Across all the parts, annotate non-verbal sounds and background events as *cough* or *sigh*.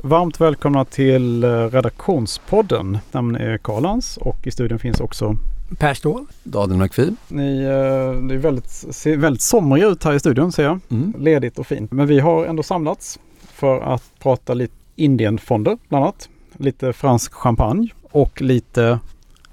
Varmt välkomna till eh, redaktionspodden. Namn är Karlans och i studion finns också Per Ståhl. Daniel McPhee. Ni, eh, det är väldigt, ser väldigt somriga ut här i studion ser jag. Mm. Ledigt och fint. Men vi har ändå samlats för att prata lite Indienfonder bland annat. Lite fransk champagne och lite,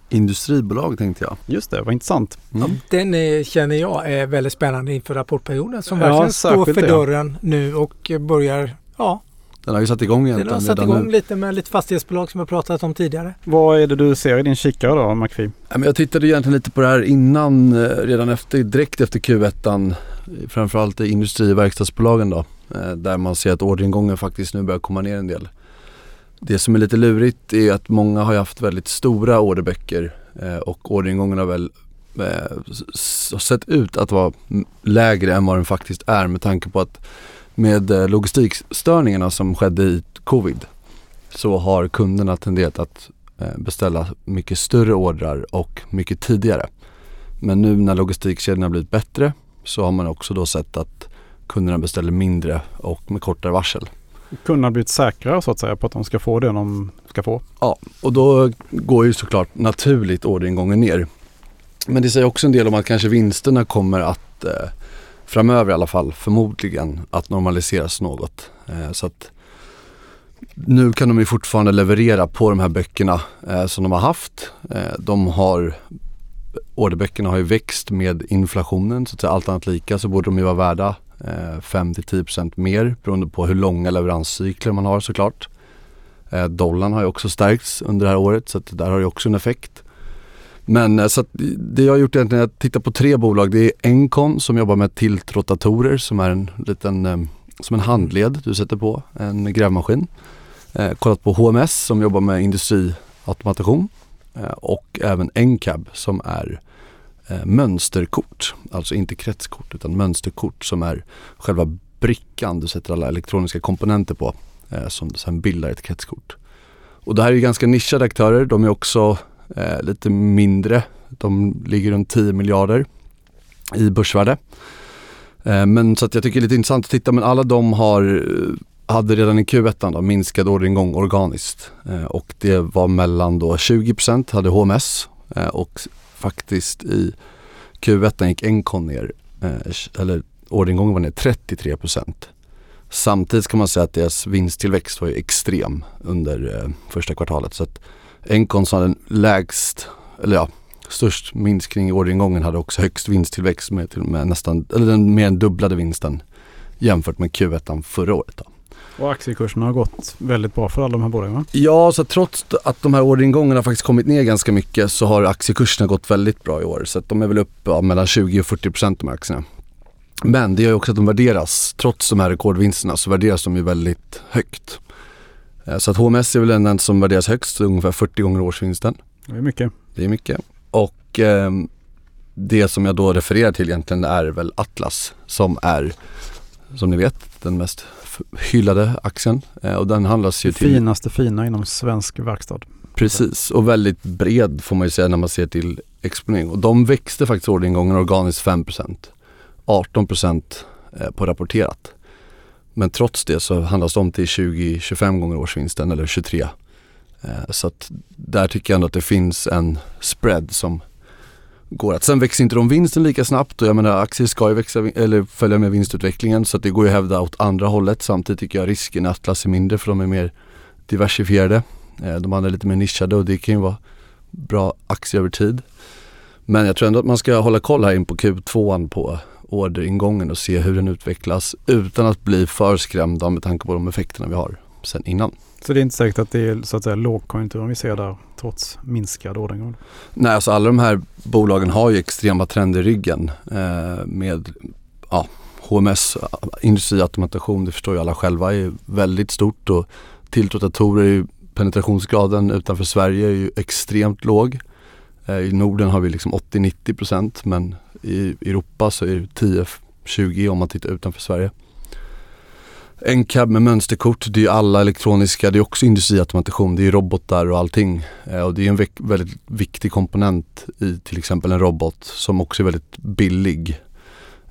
Industribolag tänkte jag. just det, vad intressant. Mm. Den är, känner jag är väldigt spännande inför rapportperioden som Ja, verkligen står särskilt för det. dörren nu och börjar, ja, Den har ju satt igång den egentligen har satt igång nu. lite med lite fastighetsbolag som jag pratat om tidigare. Vad är det du ser i din kikare då, McPhee? Ja, men Jag tittade egentligen lite på det här innan, eh, redan efter, direkt efter Q1. Framförallt i industri och verkstadsbolagen då. eh, Där man ser att orderingången faktiskt nu börjar komma ner en del. Det som är lite lurigt är att många har haft väldigt stora orderböcker eh, och orderingången har väl eh, sett ut att vara lägre än vad den faktiskt är med tanke på att med eh, logistikstörningarna som skedde i covid så har kunderna tenderat att eh, beställa mycket större ordrar och mycket tidigare. Men nu när logistikkedjorna har blivit bättre så har man också då sett att kunderna beställer mindre och med kortare varsel. Kunderna har blivit säkrare så att säga på att de ska få det de ska få. Ja, och då går ju såklart naturligt orderingången ner. Men det säger också en del om att kanske vinsterna kommer att eh, framöver i alla fall förmodligen att normaliseras något. Eh, så att nu kan de ju fortfarande leverera på de här böckerna eh, som de har haft. Eh, de har Orderböckerna har ju växt med inflationen så att säga allt annat lika så borde de ju vara värda eh, 5-10% mer beroende på hur långa leveranscykler man har såklart. Eh, dollarn har ju också stärkts under det här året så att där har ju också en effekt. Men eh, så att det jag har gjort egentligen är att titta på tre bolag. Det är Encon som jobbar med tiltrotatorer som är en liten, eh, som en handled du sätter på en grävmaskin. Eh, kollat på HMS som jobbar med industriautomation eh, och även Encab som är eh, mönsterkort. Alltså inte kretskort utan mönsterkort som är själva brickan du sätter alla elektroniska komponenter på eh, som sen bildar ett kretskort. Och det här är ju ganska nischade aktörer. De är också eh, lite mindre. De ligger runt 10 miljarder i börsvärde. Eh, men så att jag tycker det är lite intressant att titta men alla de har eh, hade redan i Q1 då, minskad orderingång organiskt eh, och det var mellan då 20% hade HMS eh, och faktiskt i Q1 gick Encon ner, eh, eller orderingången var ner 33%. Samtidigt kan man säga att deras vinsttillväxt var ju extrem under eh, första kvartalet så att Encon som hade lägst, eller ja, störst minskning i orderingången hade också högst vinsttillväxt med, till med nästan, eller den mer än dubblade vinsten jämfört med Q1 förra året. Då. Och aktiekurserna har gått väldigt bra för alla de här bolagen va? Ja, så trots att de här orderingångarna faktiskt kommit ner ganska mycket så har aktiekurserna gått väldigt bra i år. Så att de är väl upp ja, mellan 20 och 40 procent de här aktierna. Men det gör ju också att de värderas, trots de här rekordvinsterna så värderas de ju väldigt högt. Eh, Så att HMS är väl den som värderas högst, ungefär 40 gånger årsvinsten. Det är mycket. Det är mycket. Och ehm, det som jag då refererar till egentligen är väl Atlas som är, som ni vet, den mest hyllade aktien. Eh, och den handlas ju till Finaste fina inom svensk verkstad. Precis, och väldigt bred får man ju säga när man ser till exponering. Och de växte faktiskt orderingången organiskt 5%. 18% eh, på rapporterat. Men trots det så handlas de till 20-25 gånger årsvinsten eller 23. Eh, så att där tycker jag ändå att det finns en spread som går att. Sen växer inte de vinsten lika snabbt och jag menar aktier ska ju växa eller följa med vinstutvecklingen så att det går ju att hävda åt andra hållet. Samtidigt tycker jag risken i Atlas är mindre för de är mer diversifierade. Eh, de andra är lite mer nischade och det kan ju vara bra aktier över tid. Men jag tror ändå att man ska hålla koll här in på Q2 på orderingången och se hur den utvecklas utan att bli för skrämda med tanke på de effekterna vi har sen innan. Så det är inte säkert att det är så att säga lågkonjunkturen vi ser där trots minskad orderingång. Nej, alltså alla de här bolagen har ju extrema trender i ryggen eh, med ja, HMS, industriautomation, det förstår ju alla själva, är väldigt stort och är ju penetrationsgraden utanför Sverige är ju extremt låg. Eh, I Norden har vi liksom 80-90% men i Europa så är det 10-20 om man tittar utanför Sverige. En cab med mönsterkort, det är ju alla elektroniska, det är också industriautomation, det är robotar och allting. Eh, och det är en väldigt viktig komponent i till exempel en robot som också är väldigt billig.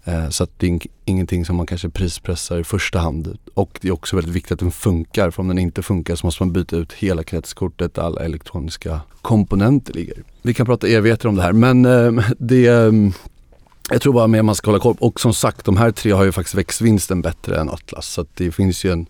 Eh, så att det är ingenting som man kanske prispressar i första hand. Och det är också väldigt viktigt att den funkar. För om den inte funkar så måste man byta ut hela kretskortet där alla elektroniska komponenter ligger. Vi kan prata evigheter om det här men eh, *laughs* det ehm, jag tror bara mer man ska hålla koll Och som sagt, de här tre har ju faktiskt växtvinsten bättre än Atlas. Så det finns ju en,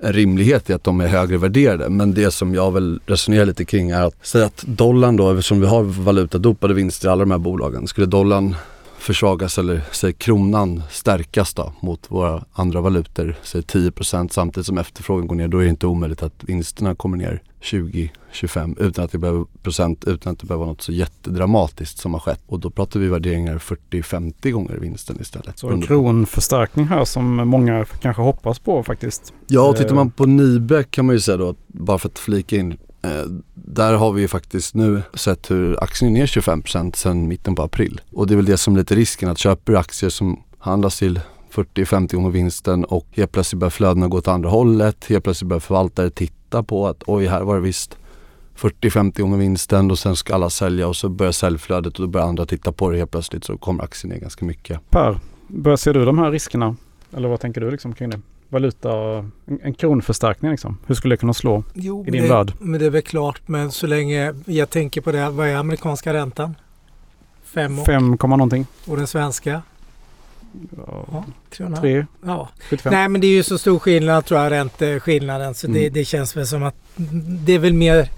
en rimlighet i att de är högre värderade. Men det som jag vill resonera lite kring är att säga att dollarn då, eftersom vi har valutadopade vinster i alla de här bolagen. Skulle dollarn försvagas eller säg kronan stärkas då mot våra andra valutor, säg 10% samtidigt som efterfrågan går ner, då är det inte omöjligt att vinsterna kommer ner 20-25 utan att det behöver procent, utan att det behöver vara något så jättedramatiskt som har skett. Och då pratar vi värderingar 40-50 gånger vinsten istället. Så en kronförstärkning här som många kanske hoppas på faktiskt. Ja, och tittar man på Nibe kan man ju säga då, bara för att flika in, Eh, där har vi ju faktiskt nu sett hur aktien är ner 25% sedan mitten på april. Och det är väl det som är lite risken att köper aktier som handlas till 40-50 gånger vinsten och helt plötsligt börjar flödena gå åt andra hållet. Helt plötsligt börjar förvaltare titta på att oj, här var det visst 40-50 gånger vinsten och sen ska alla sälja och så börjar säljflödet och då börjar andra titta på det helt plötsligt så kommer aktien ner ganska mycket. Per, börjar ser du de här riskerna? Eller vad tänker du liksom kring det? valuta, en, en kronförstärkning liksom? Hur skulle det kunna slå jo, i din det, värld? Men det är väl klart, men så länge jag tänker på det, vad är amerikanska räntan? Fem och, Fem komma någonting. Och den svenska? Ja, tre. Ja. Nej men det är ju så stor skillnad tror jag, ränteskillnaden. Så mm. det, det känns väl som att det är väl mer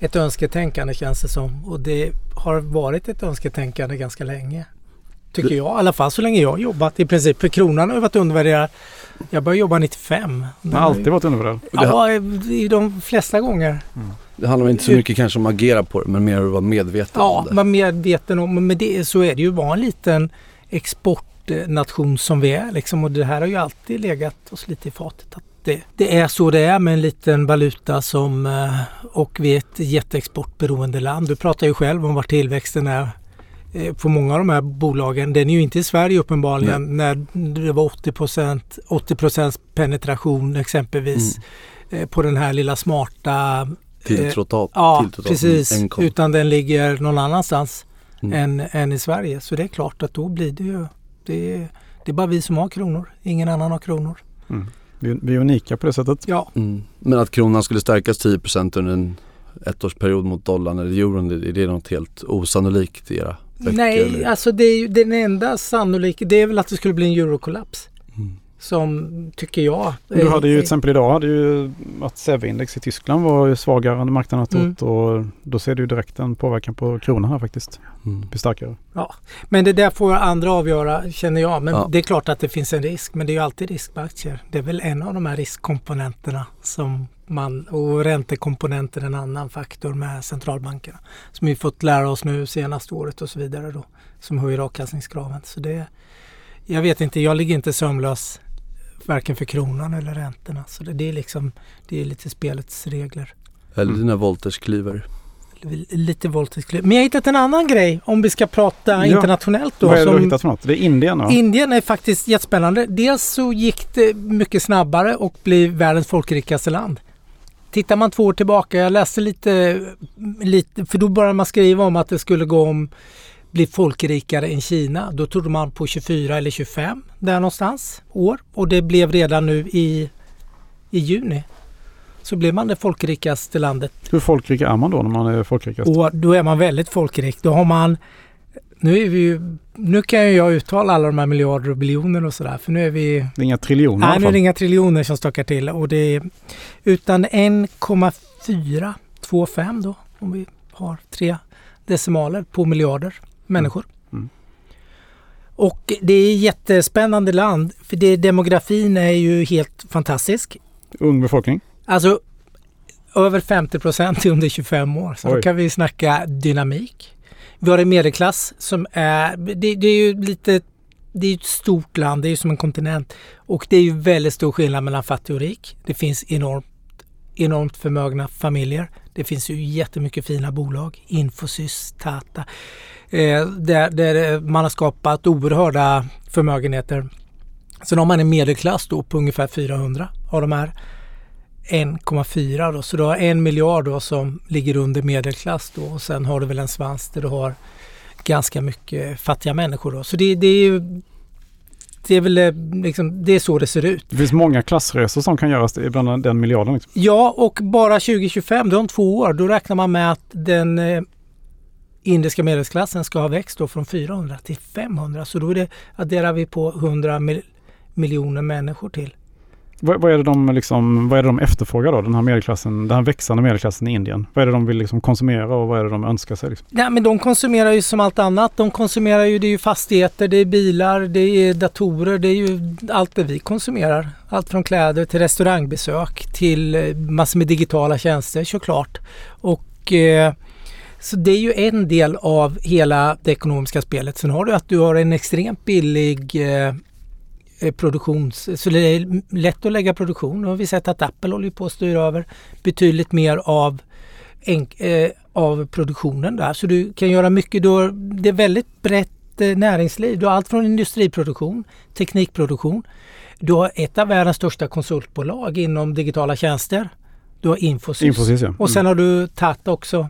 ett önsketänkande känns det som. Och det har varit ett önsketänkande ganska länge. Tycker jag, i alla fall så länge jag har jobbat i princip. För kronan har ju varit undervärderad. Jag började jobba 95. Den har alltid varit undervärderad? Ja, i de flesta gånger. Mm. Det handlar inte så mycket kanske om att agera på det, men mer att vara medveten ja, om det. Ja, vara medveten om men det. Så är det ju. Vara en liten exportnation som vi är liksom. Och det här har ju alltid legat oss lite i fatet. Att det, det är så det är med en liten valuta som eh, och vi är ett jätteexportberoende land. Du pratar ju själv om var tillväxten är Eh, på många av de här bolagen. Den är ju inte i Sverige uppenbarligen Nej. när det var 80 procent 80% penetration exempelvis mm. Eh, på den här lilla smarta eh, Tilltrottat. Ja, precis. Enkom. Utan den ligger någon annanstans mm. än, än i Sverige. Så det är klart att då blir det ju det, det är bara vi som har kronor. Ingen annan har kronor. Mm. Vi, vi, är unika på det sättet. Ja. Mm. Men att kronan skulle stärkas 10% under en ettårsperiod mot dollarn eller euron, är det något helt osannolikt i era böcker? Nej, eller? alltså det är ju den enda sannolika, det är väl att det skulle bli en eurokollaps. Som tycker jag. Du hade ju till exempel idag hade ju att SEV-index i Tyskland var ju svagare än marknaden har trott mm. och då ser du direkt en påverkan på kronan här faktiskt. Mm. Blir starkare. Ja, men det där får andra avgöra känner jag. Men ja. det är klart att det finns en risk. Men det är ju alltid risk med aktier. Det är väl en av de här riskkomponenterna som man och räntekomponenter en annan faktor med centralbankerna. Som vi fått lära oss nu senaste året och så vidare då. Som höjer avkastningskraven. Så det, jag vet inte, jag ligger inte sömnlös varken för kronan eller räntorna. Så det, det är liksom, det är lite spelets regler. Eller dina Wolters kliver. Lite Wolters kliver. Men jag har hittat en annan grej om vi ska prata ja. internationellt då. Vad är det du har hittat för något? Det är Indien va? Indien är faktiskt jättespännande. Dels så gick det mycket snabbare och blev världens folkrikaste land. Tittar man två år tillbaka, jag läste lite, lite för då började man skriva om att det skulle gå om bli folkrikare än Kina. Då trodde man på 24 eller 25 där någonstans år och det blev redan nu i, i juni. Så blev man det folkrikaste landet. Hur folkrik är man då när man är folkrikast? Och då är man väldigt folkrik. Då har man nu, är vi ju, nu kan ju jag uttala alla de här miljarder och biljoner och sådär för nu är vi... Det är inga triljoner Nej, nu är det inga triljoner som stökar till och det är utan 1,4, 2,5 då om vi har tre decimaler på miljarder människor. Mm. Mm. Och det är ett jättespännande land för det, demografin är ju helt fantastisk. Ung befolkning? Alltså över 50 procent under 25 år. Så Oj. då kan vi snacka dynamik. Vi har en medelklass som är, det, det är ju lite det är ett stort land, det är som en kontinent. Och det är ju väldigt stor skillnad mellan fattig och rik. Det finns enormt, enormt förmögna familjer. Det finns ju jättemycket fina bolag. Infosys, Tata. Eh, där, där man har skapat oerhörda förmögenheter. Sen har man en medelklass då på ungefär 400 av de här 1,4 då. Så du har en miljard då som ligger under medelklass då och sen har du väl en svans där du har ganska mycket fattiga människor då. Så det, det är ju det är väl eh, liksom, det är så det ser ut. Det finns många klassresor som kan göras ibland den miljarden. Liksom. Ja, och bara 2025, då om två år, då räknar man med att den eh, indiska medelsklassen ska ha växt då från 400 till 500. Så då är det, adderar vi på 100 mil, miljoner människor till. Vad, vad, är det de liksom, vad är det de efterfrågar då, den här medelklassen, den här växande medelklassen i Indien? Vad är det de vill liksom konsumera och vad är det de önskar sig? Liksom? Nej, men de konsumerar ju som allt annat. De konsumerar ju, det är ju fastigheter, det är bilar, det är datorer, det är ju allt det vi konsumerar. Allt från kläder till restaurangbesök till eh, massor med digitala tjänster såklart. Och eh, så det är ju en del av hela det ekonomiska spelet. Sen har du att du har en extremt billig Eh, produktions... Så det är lätt att lägga produktion. Nu har vi sett att Apple håller på att styra över betydligt mer av, enk, eh, av produktionen där. Så du kan göra mycket. Då, det är väldigt brett eh, näringsliv. Du har allt från industriproduktion, teknikproduktion. Du har ett av världens största konsultbolag inom digitala tjänster. Du har Infosys. Infosys ja. mm. Och sen har du Tata också.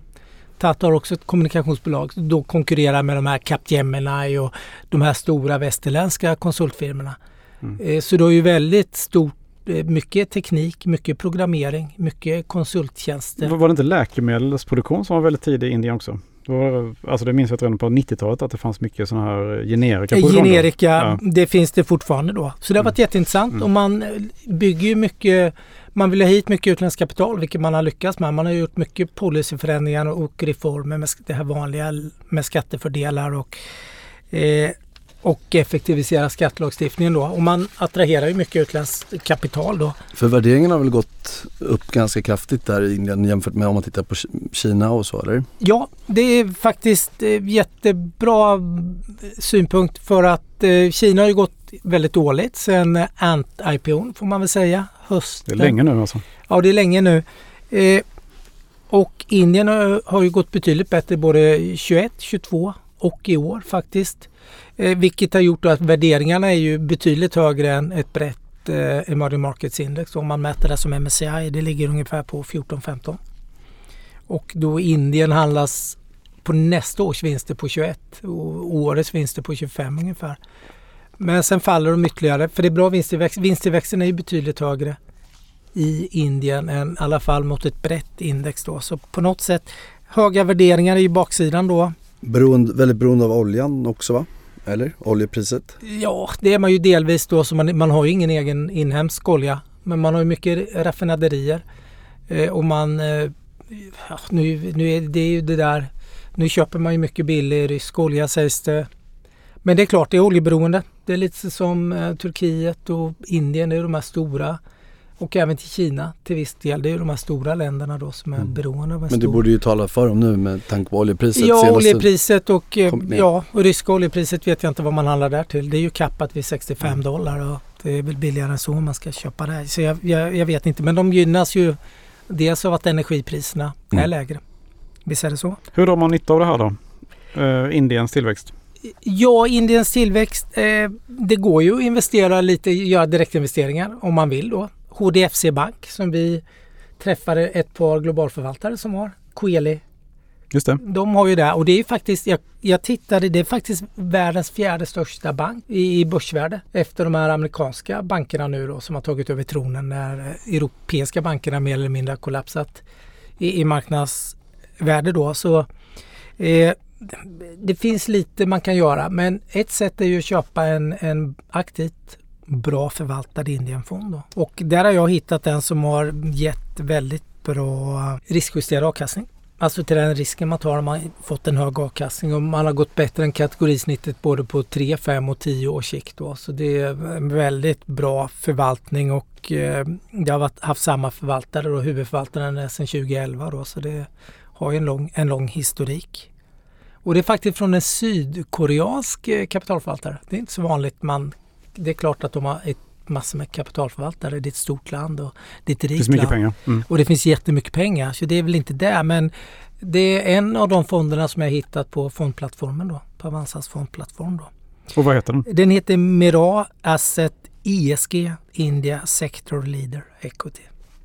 Tata har också ett kommunikationsbolag. Då konkurrerar med de här Capgemini och de här stora västerländska konsultfirmorna. Mm. Eh, så du har ju väldigt stort eh, mycket teknik, mycket programmering, mycket konsulttjänster. Var det inte läkemedelsproduktion som var väldigt tidig i Indien också? Det, var, alltså det minns jag redan på 90-talet att det fanns mycket sådana här generika. Generika, ja. det finns det fortfarande då. Så det har varit mm. jätteintressant mm. och man bygger ju mycket, man vill ha hit mycket utländskt kapital vilket man har lyckats med. Man har gjort mycket policyförändringar och reformer med det här vanliga med skattefördelar och eh, och effektivisera skattelagstiftningen då. Och man attraherar ju mycket utländskt kapital då. För värderingen har väl gått upp ganska kraftigt där i Indien jämfört med om man tittar på Kina och så eller? Ja, det är faktiskt eh, jättebra synpunkt för att eh, Kina har ju gått väldigt dåligt sen Ant-IPOn får man väl säga. Hösten. Det är länge nu alltså? Ja, det är länge nu. Eh, och Indien har, har ju gått betydligt bättre både 21, 22 och i år faktiskt. Eh, vilket har gjort att värderingarna är ju betydligt högre än ett brett eh, emerging markets index. Om man mäter det som MSCI, det ligger ungefär på 14-15. Och då Indien handlas på nästa års vinster på 21 och årets vinster på 25 ungefär. Men sen faller de ytterligare för det är bra vinsttillväxt. Vinsttillväxten är ju betydligt högre i Indien än i alla fall mot ett brett index då. Så på något sätt höga värderingar är ju baksidan då. Beroende, väldigt beroende av oljan också va? Eller oljepriset? Ja, det är man ju delvis då. Så man, man har ju ingen egen inhemsk olja. Men man har ju mycket raffinaderier. Eh, och man... Eh, ja, nu, nu är det ju det där... Nu köper man ju mycket billig rysk olja sägs det. Men det är klart, det är oljeberoende. Det är lite som eh, Turkiet och Indien. Det är de här stora och även till Kina till viss del. Det är ju de här stora länderna då som är mm. beroende av en Men det stor... borde ju tala för dem nu med tanke på oljepriset. Ja, senaste... oljepriset och, eh, ja, och ryska oljepriset vet jag inte vad man handlar där till. Det är ju kappat vid 65 mm. dollar och det är väl billigare än så om man ska köpa det. Så jag, jag, jag, vet inte, men de gynnas ju dels av att energipriserna mm. är lägre. Visst är det så? Hur har man nytta av det här då? Uh, Indiens tillväxt? Ja, Indiens tillväxt. Eh, det går ju att investera lite, göra direktinvesteringar om man vill då. HDFC Bank som vi träffade ett par globalförvaltare som har. Coeli. Just det. De har ju det och det är faktiskt, jag, jag tittade, det är faktiskt världens fjärde största bank i, i börsvärde efter de här amerikanska bankerna nu då som har tagit över tronen när europeiska bankerna mer eller mindre har kollapsat i, i marknadsvärde då. Så eh, det finns lite man kan göra men ett sätt är ju att köpa en, en aktivt bra förvaltad Indienfond. Då. Och där har jag hittat en som har gett väldigt bra riskjusterad avkastning. Alltså till den risken man tar har man fått en hög avkastning och man har gått bättre än kategorisnittet både på 3, 5 och 10 års sikt. Då. Så det är en väldigt bra förvaltning och eh, det har varit, haft samma förvaltare då, huvudförvaltaren sedan 2011 då, så det har en lång, en lång historik. Och det är faktiskt från en sydkoreansk eh, kapitalförvaltare. Det är inte så vanligt man det är klart att de har ett massor med kapitalförvaltare. Det är ett stort land och det är ett rikt Det finns mycket pengar. Mm. Och det finns jättemycket pengar. Så det är väl inte det. Men det är en av de fonderna som jag hittat på fondplattformen då. På Avanzas fondplattform då. Och vad heter den? Den heter Mira Asset ISG India Sector Leader Equity.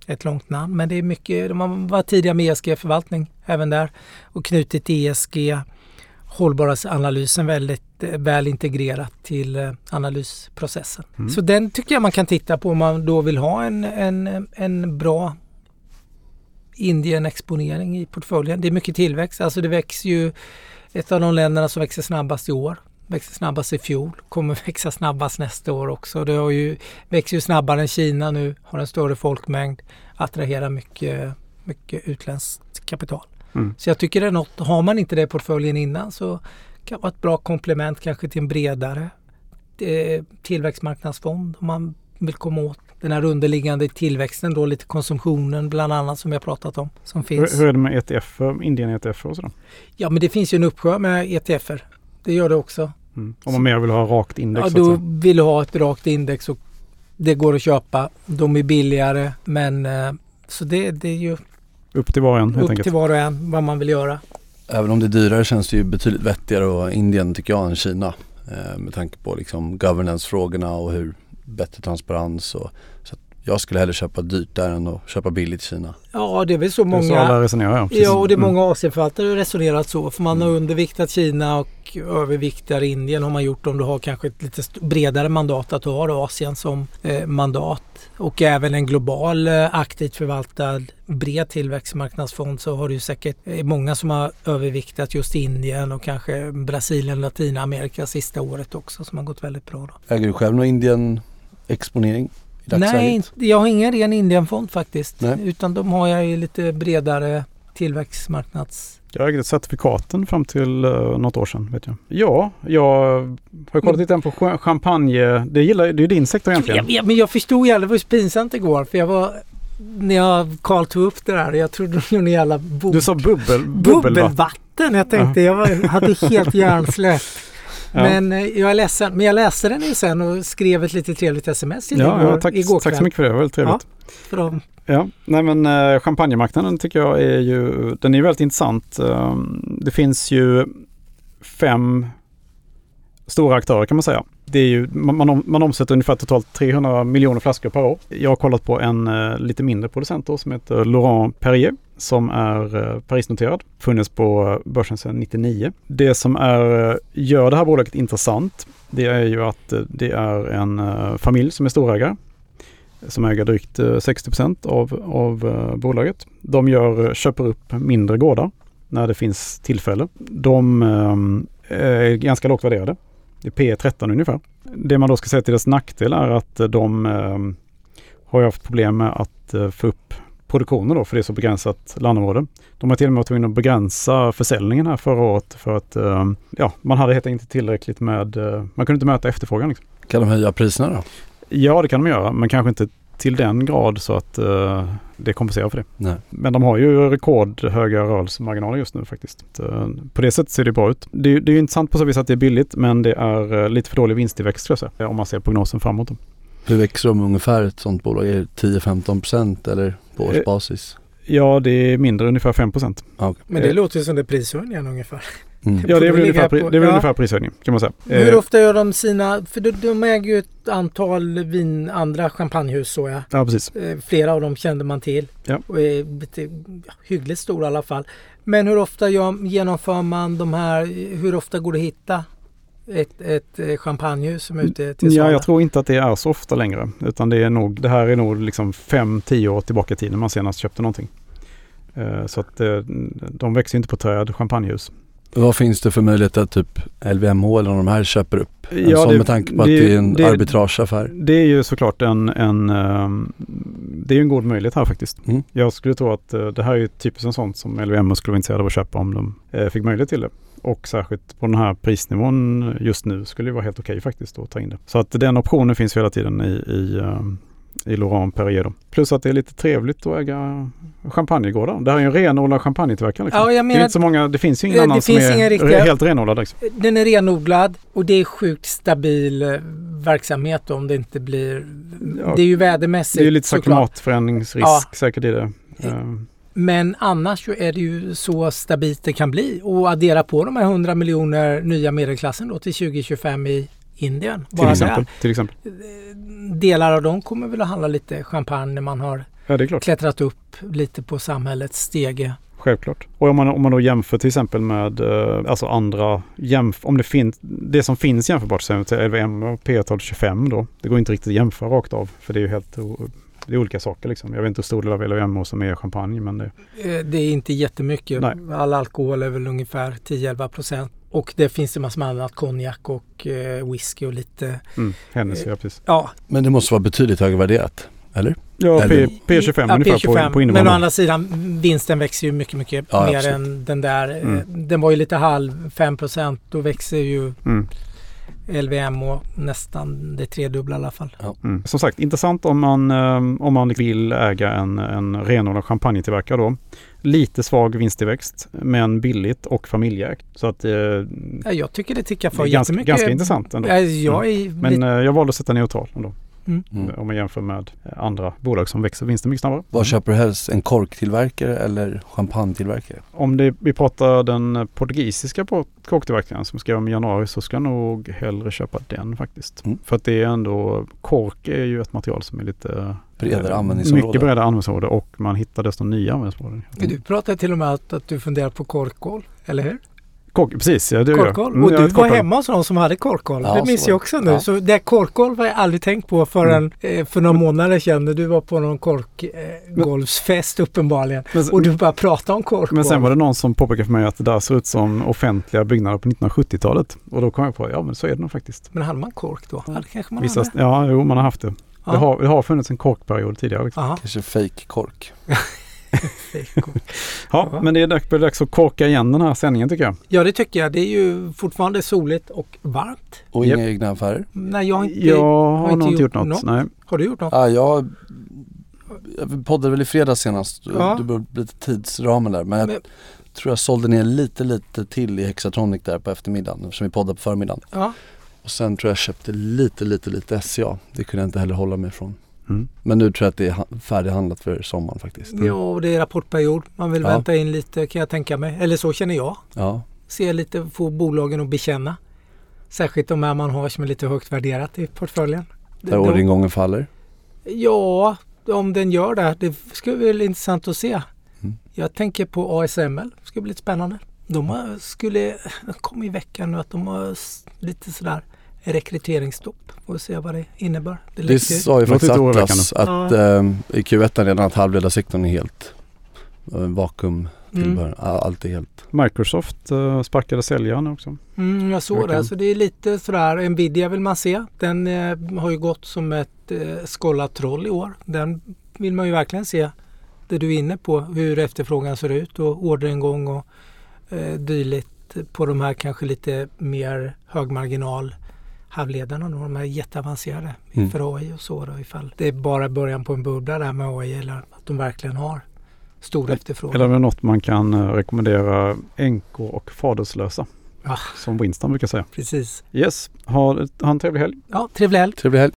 Ett långt namn men det är mycket, de var tidiga med ESG-förvaltning även där och knutit ESG hållbarhetsanalysen väldigt eh, väl integrerat till eh, analysprocessen. Mm. Så den tycker jag man kan titta på om man då vill ha en, en, en bra Indien-exponering i portföljen. Det är mycket tillväxt, alltså det växer ju ett av de länderna som växer snabbast i år. Växte snabbast i fjol, kommer *laughs* växa snabbast nästa år också. Det har ju, växer ju snabbare än Kina nu, har en större folkmängd, attraherar mycket, mycket utländskt kapital. Mm. Så jag tycker det är något, har man inte det i portföljen innan så kan det vara ett bra komplement kanske till en bredare eh, tillväxtmarknadsfond om man vill komma åt den här underliggande tillväxten då, lite konsumtionen bland annat som har pratat om. Som finns. Hur är det med ETF, Indien ETF och sådär? Ja men det finns ju en uppsjö med ETFer. Det gör det också. Mm. Om man mer vill ha rakt index? Ja, då vill du ha ett rakt index och det går att köpa. De är billigare men eh, så det, det är ju upp till var och en helt Upp enkelt. till var och en vad man vill göra. Även om det är dyrare känns det ju betydligt vettigare och Indien tycker jag än Kina. Eh, med tanke på liksom governance-frågorna och hur bättre transparens och så jag skulle hellre köpa dyrt där än att köpa billigt i Kina. Ja det är väl så många. Det är så alla resonerar ja. Ja och det är många mm. Asienförvaltare resonerat så. För man har mm. underviktat Kina och överviktar Indien har man gjort om du har kanske ett lite bredare mandat att du har Asien som eh, mandat. Och även en global eh, aktivt förvaltad bred tillväxtmarknadsfond så har du säkert eh, många som har överviktat just Indien och kanske Brasilien, Latinamerika sista året också som har gått väldigt bra. Då. Äger du själv någon Indien exponering? Nej, jag har ingen ren Indienfond faktiskt. Nej. Utan de har jag i lite bredare tillväxtmarknads... Jag ägde certifikaten fram till uh, något år sedan. Vet jag. Ja, jag har kollat lite på champagne. Det, gillar, det är din sektor egentligen. Ja, men jag förstod ju. Det var så pinsamt igår. För jag var när jag Karl tog upp det där. Jag trodde det var en jävla Du sa bubbel, bubbelvatten. Jag tänkte uh -huh. jag hade helt hjärnsläpp. Men eh, jag är ledsen. Men jag läste den ju sen och skrev ett lite trevligt sms till ja, igår, ja, tack, igår tack så mycket för det. Det var väldigt trevligt. Ja, för dem. Ja, nej men eh, champagnemarknaden tycker jag är ju, den är väldigt intressant. Um, det finns ju fem stora aktörer kan man säga. Det är ju, man, man omsätter ungefär totalt 300 miljoner flaskor per år. Jag har kollat på en uh, lite mindre producent då, som heter Laurent Perrier som är eh, Parisnoterad. Funnits på börsen sedan 99. Det som är, eh, gör det här bolaget intressant det är ju att eh, det är en familj som är storägare som äger drygt 60 av, av bolaget. De gör, köper upp mindre gårdar när det finns tillfälle. De är ganska lågt värderade. Det är P 13 ungefär. Det man då ska säga till dess nackdel är att de har haft problem med att få upp produktionen då för det är så begränsat landområde. De har till och med varit tvungna att begränsa försäljningen här förra året för att eh, ja, man hade helt enkelt inte tillräckligt med, eh, man kunde inte möta efterfrågan. Liksom. Kan de höja priserna då? Ja det kan de göra men kanske inte till den grad så att uh, det kompenserar för det. Nej. Men de har ju rekordhöga rörelsemarginaler just nu faktiskt. På det sättet ser det bra ut. Det, det är ju intressant på så vis att det är billigt men det är lite för dålig vinsttillväxt tror jag säga, om man ser prognosen framåt. Hur växer de ungefär ett sånt bolag? Är det 10-15% eller på årsbasis? Ja, det är mindre, ungefär 5 procent. Okay. Men det låter som det är prishöjningen ungefär. Mm. Ja, det är väl ungefär, på, det är väl ja. ungefär prishöjning kan man säga. Hur eh. ofta gör de sina, för de, de äger ju ett antal vin, andra champagnehus så jag. Ja, precis. Eh, flera av dem kände man till. Ja. Och är lite, hyggligt stora i alla fall. Men hur ofta gör, genomför man de här, hur ofta går det att hitta ett, ett eh, champagnehus som är ute till Ja, jag tror inte att det är så ofta längre. Utan det är nog, det här är nog liksom 5-10 år tillbaka i tiden man senast köpte någonting. Så att de växer inte på träd, champagnehus. Vad finns det för möjlighet att typ LVMH eller de här köper upp? En ja, sån det, med tanke på det, att det är en det, arbitrageaffär. Det är ju såklart en, en det är en god möjlighet här faktiskt. Mm. Jag skulle tro att det här är typiskt en sån som LVMH skulle vara intresserade av att köpa om de fick möjlighet till det. Och särskilt på den här prisnivån just nu skulle det vara helt okej okay faktiskt att ta in det. Så att den optionen finns hela tiden i, i um, i Laurent Perrier. Plus att det är lite trevligt att äga champagnegårdar. Det här är ju en renodlad champagnetillverkare. Liksom. Ja, det, är inte så många, det finns ju ingen annan som är riktiga, helt renodlad. Liksom. Den är renodlad och det är sjukt stabil eh, verksamhet om det inte blir... Ja, det är ju vädermässigt Det är lite så klimatförändringsrisk ja. säkert i det. Men annars är det ju så stabilt det kan bli och addera på de här 100 miljoner nya medelklassen då till 2025 i Indien. Till exempel, till exempel. Delar av dem kommer väl att handla lite champagne när man har ja, klättrat upp lite på samhällets stege. Självklart. Och om man, om man då jämför till exempel med eh, alltså andra, jämf om det finns, det som finns jämförbart LVM och P12 25 då. Det går inte riktigt att jämföra rakt av för det är ju helt det är olika saker liksom. Jag vet inte hur stor del av LVMH som är champagne men det... Eh, det är inte jättemycket. Nej. All alkohol är väl ungefär 10-11 procent. Och det finns massor med annat, konjak och eh, whisky och lite... Mm, Hennessy, ja precis. Ja. Men det måste vara betydligt högre värderat, eller? Ja, P, P25 ja, ungefär P25. På, på Men å andra sidan, vinsten växer ju mycket, mycket ja, mer absolut. än den där. Mm. Den var ju lite halv, 5 procent. Då växer ju mm. LVM och nästan det tredubbla i alla fall. Ja. Mm. Som sagt, intressant om man, um, om man vill äga en, en renodlad champagnetillverkare då. Lite svag vinsttillväxt men billigt och familjeägt. Så att, uh, jag tycker det tickar för ganska, ganska intressant ändå. Jag mm. Men uh, jag valde att sätta neutral ändå. Mm. mm. Om man jämför med andra bolag som växer vinsten mycket snabbare. Vad köper du helst? En korktillverkare eller champagnetillverkare? Om det, vi pratar den portugisiska korktillverkaren som skrev om i januari så ska jag nog hellre köpa den faktiskt. Mm. För att det är ändå, kork är ju ett material som är lite bredare eh, användningsområde. Mycket bredare användningsområde och man hittar desto nya användningsområden. Du pratar till och med att, att du funderar på korkgolv, eller hur? Kork, precis, ja, det korkgolv. Mm, och du var hemma hos någon som hade korkgolv. Ja, det minns jag också nu. Ja. Så det korkgolv har jag aldrig tänkt på förrän mm. eh, för några månader sedan när du var på någon korkgolvsfest eh, uppenbarligen. Men, och du bara pratade om korkgolv. Men sen var det någon som påpekade för mig att det där ser ut som offentliga byggnader på 1970-talet. Och då kom jag på, ja men så är det nog faktiskt. Men hade man kork då? Ja, det kanske man Vissa, hade. Ja, jo man har haft det. Ja. Det, har, det har funnits en korkperiod tidigare. Liksom. Kanske fake kork. *laughs* *laughs* ja, men det är dags att korka igen den här sändningen tycker jag. Ja, det tycker jag. Det är ju fortfarande soligt och varmt. Och inga yep. egna affärer? Nej, jag har inte, jag har, har inte gjort något. något. Nej. Har du gjort något? Ja, jag, jag poddade väl i fredags senast. Ja. Det blev lite tidsramen där. Men jag men, tror jag sålde ner lite, lite till i Hexatronic där på eftermiddagen eftersom vi poddade på förmiddagen. Ja. Och sen tror jag köpte lite, lite, lite SCA. Det kunde jag inte heller hålla mig ifrån. Mm. Men nu tror jag att det är färdighandlat för sommaren faktiskt. Mm. Ja, och det är rapportperiod. Man vill ja. vänta in lite kan jag tänka mig. Eller så känner jag. Ja. Se lite, få bolagen att bekänna. Särskilt de här man har som är lite högt värderat i portföljen. Där orderingången faller? Ja, om den gör det. Det skulle bli intressant att se. Mm. Jag tänker på ASML. Det skulle bli lite spännande. De har, skulle, kom i veckan nu att de har lite sådär rekryteringsstopp. Får se vad det innebär. Det, det sa ju faktiskt Atlas att ja. eh, i Q1 redan att halvledarsektorn är helt eh, vakuum tillbehör. Mm. Allt är helt. Microsoft eh, sparkade säljaren också. Mm, jag såg det. Så det är lite sådär. Nvidia vill man se. Den eh, har ju gått som ett eh, skållat troll i år. Den vill man ju verkligen se. Det du är inne på. Hur efterfrågan ser ut och orderingång och eh, dylikt på de här kanske lite mer högmarginal halvledarna då, de är jätteavancerade mm. för AI och så då, ifall det är bara början på en bubbla där med AI eller att de verkligen har stor efterfrågan. Eller är det något man kan eh, rekommendera änkor och faderslösa? Ja. Som Winston brukar säga. Precis. Yes, ha, ha en trevlig helg. Ja, trevlig helg. Trevlig helg.